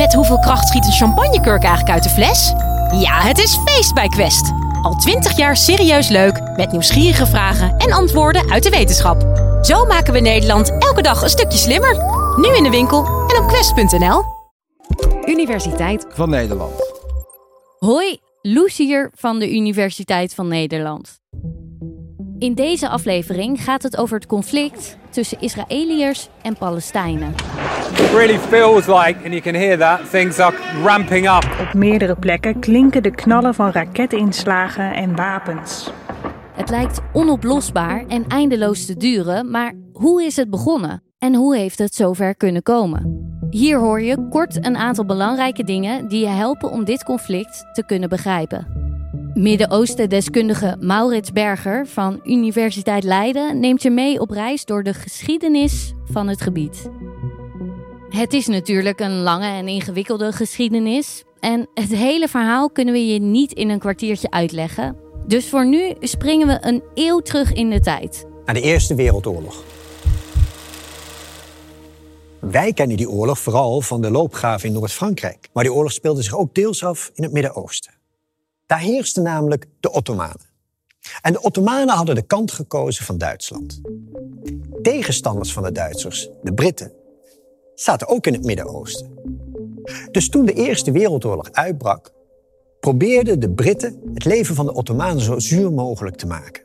Met hoeveel kracht schiet een champagnekurk eigenlijk uit de fles? Ja, het is feest bij Quest. Al twintig jaar serieus leuk, met nieuwsgierige vragen en antwoorden uit de wetenschap. Zo maken we Nederland elke dag een stukje slimmer. Nu in de winkel en op quest.nl. Universiteit van Nederland. Hoi, Loes hier van de Universiteit van Nederland. In deze aflevering gaat het over het conflict tussen Israëliërs en Palestijnen. It really feels like, and you can hear that, things are ramping up. Op meerdere plekken klinken de knallen van raketinslagen en wapens. Het lijkt onoplosbaar en eindeloos te duren, maar hoe is het begonnen? En hoe heeft het zover kunnen komen? Hier hoor je kort een aantal belangrijke dingen die je helpen om dit conflict te kunnen begrijpen. Midden-Oosten-deskundige Maurits Berger van Universiteit Leiden neemt je mee op reis door de geschiedenis van het gebied. Het is natuurlijk een lange en ingewikkelde geschiedenis. En het hele verhaal kunnen we je niet in een kwartiertje uitleggen. Dus voor nu springen we een eeuw terug in de tijd. Naar de Eerste Wereldoorlog. Wij kennen die oorlog vooral van de loopgraven in Noord-Frankrijk. Maar die oorlog speelde zich ook deels af in het Midden-Oosten. Daar heersten namelijk de Ottomanen. En de Ottomanen hadden de kant gekozen van Duitsland. Tegenstanders van de Duitsers, de Britten, zaten ook in het Midden-Oosten. Dus toen de Eerste Wereldoorlog uitbrak, probeerden de Britten het leven van de Ottomanen zo zuur mogelijk te maken.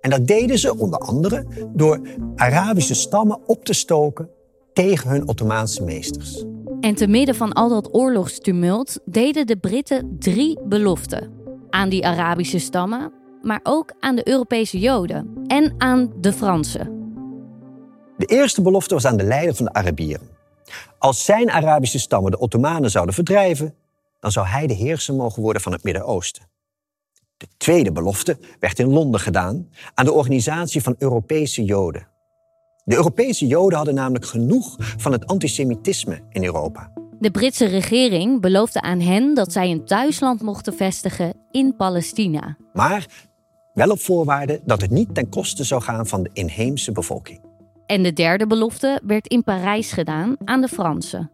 En dat deden ze onder andere door Arabische stammen op te stoken tegen hun Ottomaanse meesters. En te midden van al dat oorlogstumult deden de Britten drie beloften. Aan die Arabische stammen, maar ook aan de Europese Joden en aan de Fransen. De eerste belofte was aan de leider van de Arabieren. Als zijn Arabische stammen de Ottomanen zouden verdrijven, dan zou hij de heerser mogen worden van het Midden-Oosten. De tweede belofte werd in Londen gedaan aan de Organisatie van Europese Joden. De Europese Joden hadden namelijk genoeg van het antisemitisme in Europa. De Britse regering beloofde aan hen dat zij een thuisland mochten vestigen in Palestina. Maar wel op voorwaarde dat het niet ten koste zou gaan van de inheemse bevolking. En de derde belofte werd in Parijs gedaan aan de Fransen.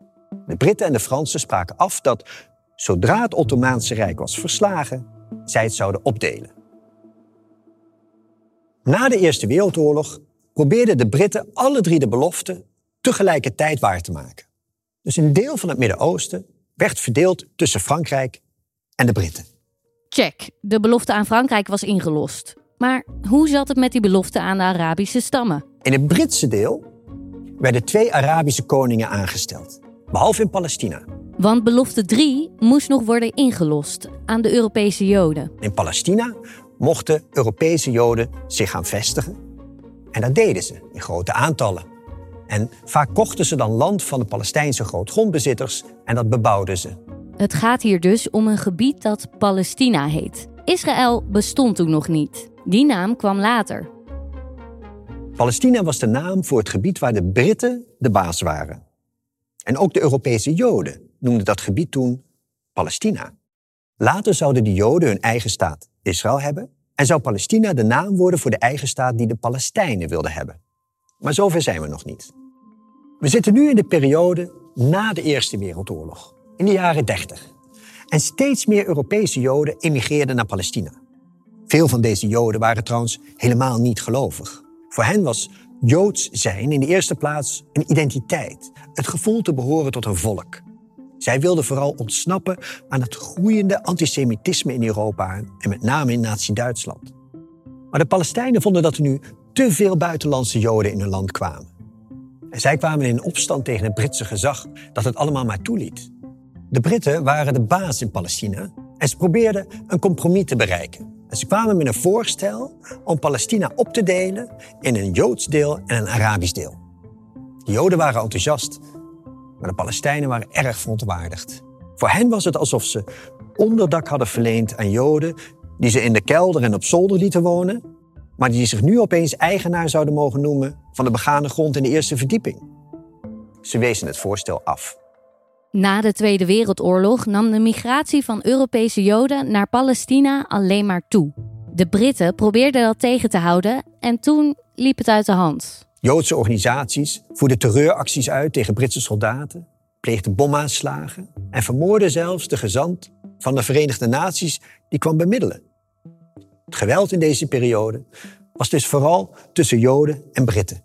De Britten en de Fransen spraken af dat zodra het Ottomaanse Rijk was verslagen, zij het zouden opdelen. Na de Eerste Wereldoorlog probeerden de Britten alle drie de beloften tegelijkertijd waar te maken. Dus een deel van het Midden-Oosten werd verdeeld tussen Frankrijk en de Britten. Check, de belofte aan Frankrijk was ingelost. Maar hoe zat het met die belofte aan de Arabische stammen? In het Britse deel werden twee Arabische koningen aangesteld, behalve in Palestina. Want belofte 3 moest nog worden ingelost aan de Europese Joden. In Palestina mochten Europese Joden zich gaan vestigen en dat deden ze in grote aantallen. En vaak kochten ze dan land van de Palestijnse grootgrondbezitters en dat bebouwden ze. Het gaat hier dus om een gebied dat Palestina heet. Israël bestond toen nog niet. Die naam kwam later. Palestina was de naam voor het gebied waar de Britten de baas waren. En ook de Europese Joden noemden dat gebied toen Palestina. Later zouden de Joden hun eigen staat Israël hebben en zou Palestina de naam worden voor de eigen staat die de Palestijnen wilden hebben. Maar zover zijn we nog niet. We zitten nu in de periode na de Eerste Wereldoorlog, in de jaren 30. En steeds meer Europese Joden emigreerden naar Palestina. Veel van deze Joden waren trouwens helemaal niet gelovig. Voor hen was Joods zijn in de eerste plaats een identiteit, het gevoel te behoren tot een volk. Zij wilden vooral ontsnappen aan het groeiende antisemitisme in Europa en met name in Nazi-Duitsland. Maar de Palestijnen vonden dat er nu te veel buitenlandse Joden in hun land kwamen. En zij kwamen in opstand tegen het Britse gezag dat het allemaal maar toeliet. De Britten waren de baas in Palestina en ze probeerden een compromis te bereiken. En ze kwamen met een voorstel om Palestina op te delen in een Joods deel en een Arabisch deel. De Joden waren enthousiast maar de Palestijnen waren erg verontwaardigd. Voor hen was het alsof ze onderdak hadden verleend aan Joden die ze in de kelder en op zolder lieten wonen, maar die zich nu opeens eigenaar zouden mogen noemen van de begane grond in de eerste verdieping. Ze wezen het voorstel af. Na de Tweede Wereldoorlog nam de migratie van Europese Joden naar Palestina alleen maar toe. De Britten probeerden dat tegen te houden en toen liep het uit de hand. Joodse organisaties voerden terreuracties uit tegen Britse soldaten. pleegde bomaanslagen en vermoordde zelfs de gezant van de Verenigde Naties die kwam bemiddelen. Het geweld in deze periode was dus vooral tussen Joden en Britten.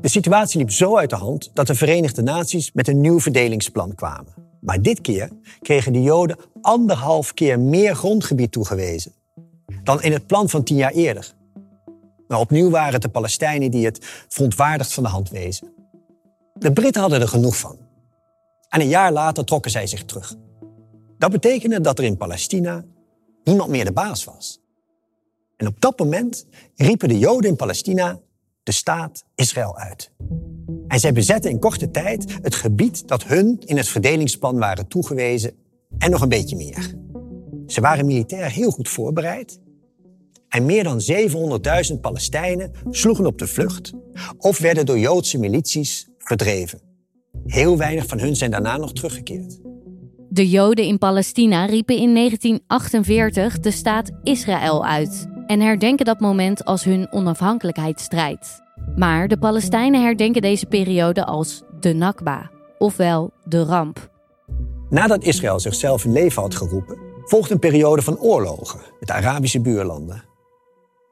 De situatie liep zo uit de hand dat de Verenigde Naties met een nieuw verdelingsplan kwamen. Maar dit keer kregen de Joden anderhalf keer meer grondgebied toegewezen dan in het plan van tien jaar eerder. Maar opnieuw waren het de Palestijnen die het verontwaardigd van de hand wezen. De Britten hadden er genoeg van. En een jaar later trokken zij zich terug. Dat betekende dat er in Palestina niemand meer de baas was. En op dat moment riepen de Joden in Palestina de staat Israël uit. En zij bezetten in korte tijd het gebied dat hun in het verdelingsplan waren toegewezen en nog een beetje meer. Ze waren militair heel goed voorbereid en meer dan 700.000 Palestijnen sloegen op de vlucht of werden door Joodse milities verdreven. Heel weinig van hun zijn daarna nog teruggekeerd. De Joden in Palestina riepen in 1948 de staat Israël uit en herdenken dat moment als hun onafhankelijkheidsstrijd. Maar de Palestijnen herdenken deze periode als de Nakba, ofwel de ramp. Nadat Israël zichzelf in leven had geroepen, volgde een periode van oorlogen met de Arabische buurlanden.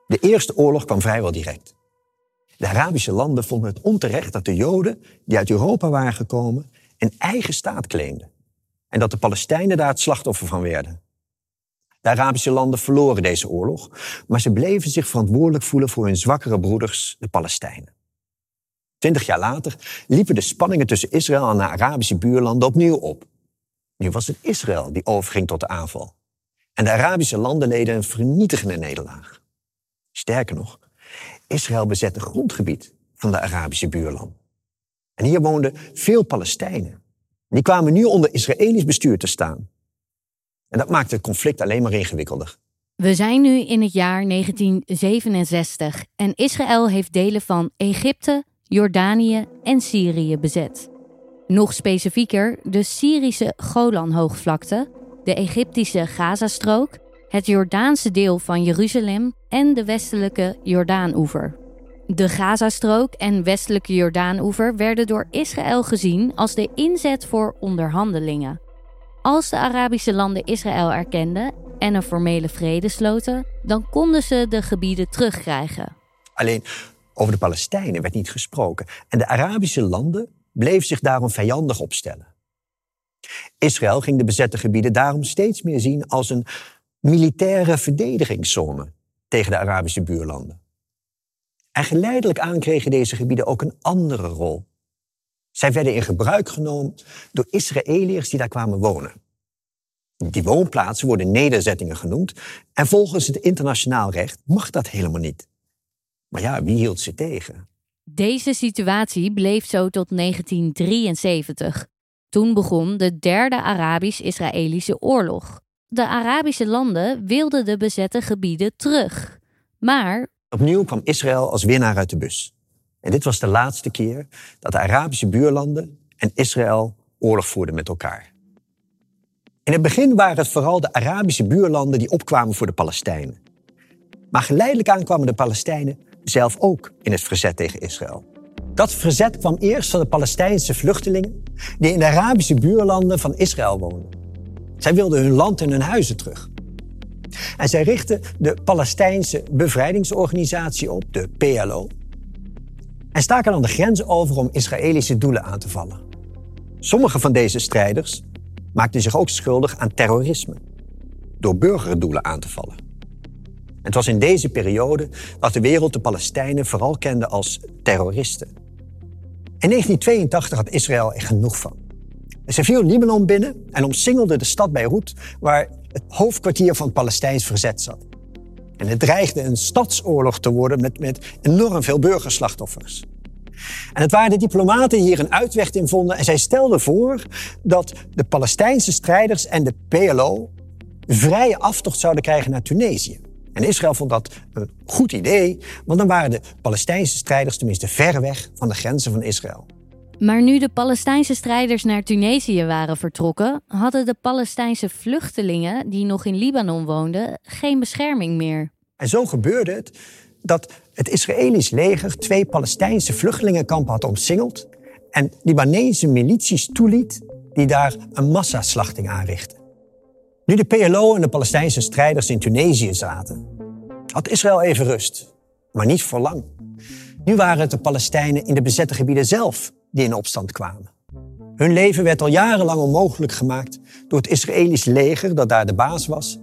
De eerste oorlog kwam vrijwel direct. De Arabische landen vonden het onterecht dat de Joden, die uit Europa waren gekomen, een eigen staat claimden. En dat de Palestijnen daar het slachtoffer van werden. De Arabische landen verloren deze oorlog, maar ze bleven zich verantwoordelijk voelen voor hun zwakkere broeders, de Palestijnen. Twintig jaar later liepen de spanningen tussen Israël en de Arabische buurlanden opnieuw op. Nu was het Israël die overging tot de aanval. En de Arabische landen leden een vernietigende nederlaag. Sterker nog, Israël bezette grondgebied van de Arabische buurlanden. En hier woonden veel Palestijnen. Die kwamen nu onder Israëlisch bestuur te staan. En dat maakte het conflict alleen maar ingewikkelder. We zijn nu in het jaar 1967 en Israël heeft delen van Egypte, Jordanië en Syrië bezet. Nog specifieker de Syrische Golanhoogvlakte, de Egyptische Gazastrook, het Jordaanse deel van Jeruzalem en de westelijke Jordaanoever. De Gazastrook en westelijke Jordaanoever werden door Israël gezien als de inzet voor onderhandelingen. Als de Arabische landen Israël erkenden en een formele vrede sloten, dan konden ze de gebieden terugkrijgen. Alleen over de Palestijnen werd niet gesproken en de Arabische landen bleven zich daarom vijandig opstellen. Israël ging de bezette gebieden daarom steeds meer zien als een militaire verdedigingszone tegen de Arabische buurlanden. En geleidelijk aan kregen deze gebieden ook een andere rol. Zij werden in gebruik genomen door Israëliërs die daar kwamen wonen. Die woonplaatsen worden nederzettingen genoemd en volgens het internationaal recht mag dat helemaal niet. Maar ja, wie hield ze tegen? Deze situatie bleef zo tot 1973. Toen begon de derde Arabisch-Israëlische oorlog. De Arabische landen wilden de bezette gebieden terug. Maar. Opnieuw kwam Israël als winnaar uit de bus. En dit was de laatste keer dat de Arabische buurlanden en Israël oorlog voerden met elkaar. In het begin waren het vooral de Arabische buurlanden die opkwamen voor de Palestijnen. Maar geleidelijk aan kwamen de Palestijnen zelf ook in het verzet tegen Israël. Dat verzet kwam eerst van de Palestijnse vluchtelingen die in de Arabische buurlanden van Israël woonden. Zij wilden hun land en hun huizen terug. En zij richtten de Palestijnse bevrijdingsorganisatie op, de PLO, en staken dan de grens over om Israëlische doelen aan te vallen. Sommige van deze strijders maakten zich ook schuldig aan terrorisme, door burgerdoelen aan te vallen. Het was in deze periode dat de wereld de Palestijnen vooral kende als terroristen. In 1982 had Israël er genoeg van. Ze viel Libanon binnen en omsingelde de stad Beirut, waar het hoofdkwartier van het Palestijns verzet zat. En het dreigde een stadsoorlog te worden met, met enorm veel burgerslachtoffers. En het waren de diplomaten die hier een uitweg in vonden en zij stelden voor dat de Palestijnse strijders en de PLO vrije aftocht zouden krijgen naar Tunesië. En Israël vond dat een goed idee, want dan waren de Palestijnse strijders tenminste ver weg van de grenzen van Israël. Maar nu de Palestijnse strijders naar Tunesië waren vertrokken, hadden de Palestijnse vluchtelingen die nog in Libanon woonden geen bescherming meer. En zo gebeurde het dat het Israëlisch leger twee Palestijnse vluchtelingenkampen had omsingeld en Libanese milities toeliet die daar een massaslachting aanrichtten. Nu de PLO en de Palestijnse strijders in Tunesië zaten, had Israël even rust, maar niet voor lang. Nu waren het de Palestijnen in de bezette gebieden zelf die in opstand kwamen. Hun leven werd al jarenlang onmogelijk gemaakt door het Israëlisch leger dat daar de baas was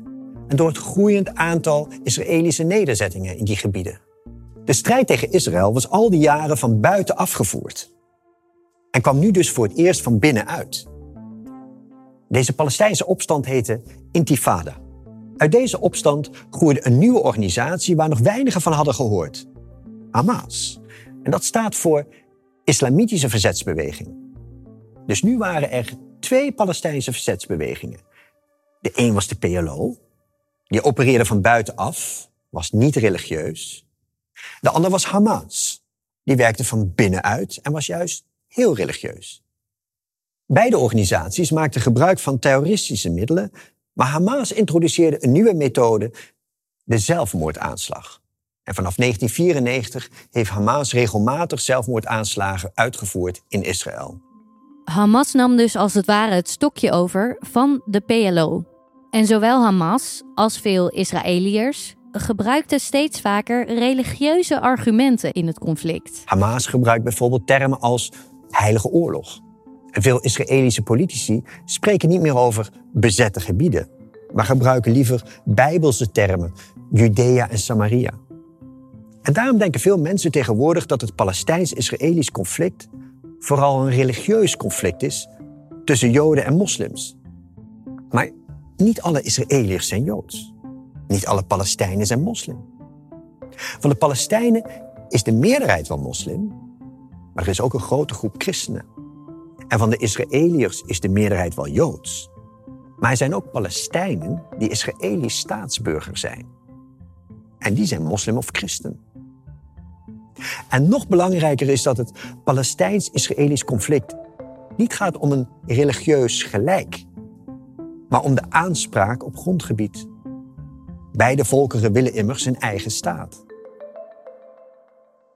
en door het groeiend aantal Israëlische nederzettingen in die gebieden. De strijd tegen Israël was al die jaren van buiten afgevoerd en kwam nu dus voor het eerst van binnenuit. Deze Palestijnse opstand heette Intifada. Uit deze opstand groeide een nieuwe organisatie waar nog weinigen van hadden gehoord. Hamas. En dat staat voor Islamitische Verzetsbeweging. Dus nu waren er twee Palestijnse verzetsbewegingen. De een was de PLO, die opereerde van buitenaf, was niet religieus. De ander was Hamas, die werkte van binnenuit en was juist heel religieus. Beide organisaties maakten gebruik van terroristische middelen, maar Hamas introduceerde een nieuwe methode, de zelfmoordaanslag. En vanaf 1994 heeft Hamas regelmatig zelfmoordaanslagen uitgevoerd in Israël. Hamas nam dus als het ware het stokje over van de PLO. En zowel Hamas als veel Israëliërs gebruikten steeds vaker religieuze argumenten in het conflict. Hamas gebruikt bijvoorbeeld termen als heilige oorlog. En veel Israëlische politici spreken niet meer over bezette gebieden, maar gebruiken liever bijbelse termen, Judea en Samaria. En daarom denken veel mensen tegenwoordig dat het Palestijns-Israëlisch conflict vooral een religieus conflict is tussen Joden en moslims. Maar niet alle Israëliërs zijn Joods. Niet alle Palestijnen zijn moslim. Van de Palestijnen is de meerderheid wel moslim, maar er is ook een grote groep christenen. En van de Israëliërs is de meerderheid wel Joods. Maar er zijn ook Palestijnen die Israëlisch staatsburger zijn. En die zijn moslim of christen. En nog belangrijker is dat het Palestijns-Israëlisch conflict niet gaat om een religieus gelijk, maar om de aanspraak op grondgebied. Beide volkeren willen immers een eigen staat.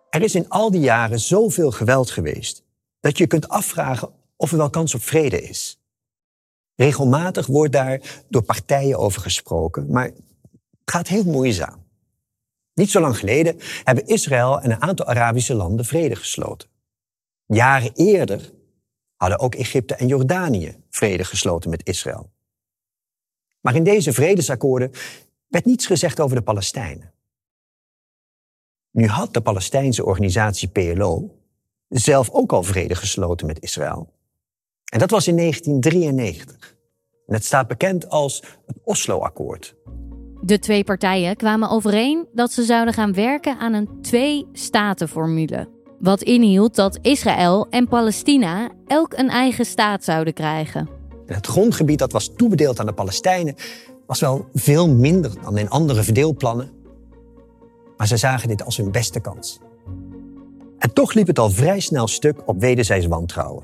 Er is in al die jaren zoveel geweld geweest dat je kunt afvragen of er wel kans op vrede is. Regelmatig wordt daar door partijen over gesproken, maar het gaat heel moeizaam. Niet zo lang geleden hebben Israël en een aantal Arabische landen vrede gesloten. Jaren eerder hadden ook Egypte en Jordanië vrede gesloten met Israël. Maar in deze vredesakkoorden werd niets gezegd over de Palestijnen. Nu had de Palestijnse organisatie PLO zelf ook al vrede gesloten met Israël. En dat was in 1993. En het staat bekend als het Oslo-akkoord. De twee partijen kwamen overeen dat ze zouden gaan werken aan een twee-staten-formule. Wat inhield dat Israël en Palestina elk een eigen staat zouden krijgen. het grondgebied dat was toebedeeld aan de Palestijnen was wel veel minder dan in andere verdeelplannen. Maar ze zagen dit als hun beste kans. En toch liep het al vrij snel stuk op wederzijds wantrouwen.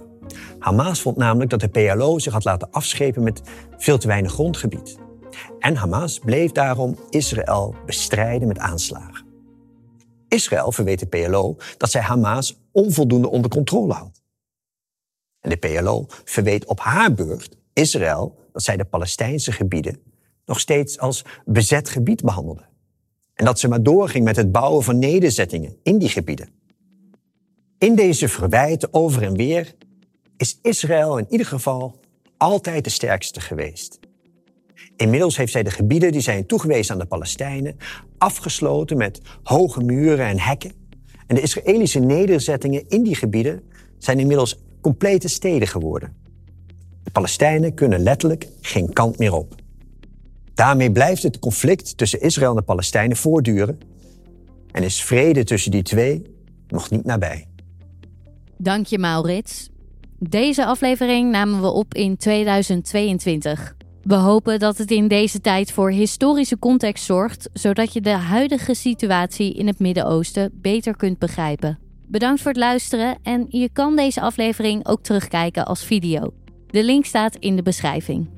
Hamas vond namelijk dat de PLO zich had laten afschepen met veel te weinig grondgebied. En Hamas bleef daarom Israël bestrijden met aanslagen. Israël verweet de PLO dat zij Hamas onvoldoende onder controle had. En de PLO verweet op haar beurt Israël dat zij de Palestijnse gebieden nog steeds als bezet gebied behandelde. En dat ze maar doorging met het bouwen van nederzettingen in die gebieden. In deze verwijten over en weer is Israël in ieder geval altijd de sterkste geweest. Inmiddels heeft zij de gebieden die zijn toegewezen aan de Palestijnen afgesloten met hoge muren en hekken. En de Israëlische nederzettingen in die gebieden zijn inmiddels complete steden geworden. De Palestijnen kunnen letterlijk geen kant meer op. Daarmee blijft het conflict tussen Israël en de Palestijnen voortduren en is vrede tussen die twee nog niet nabij. Dank je, Maurits. Deze aflevering namen we op in 2022. We hopen dat het in deze tijd voor historische context zorgt, zodat je de huidige situatie in het Midden-Oosten beter kunt begrijpen. Bedankt voor het luisteren en je kan deze aflevering ook terugkijken als video. De link staat in de beschrijving.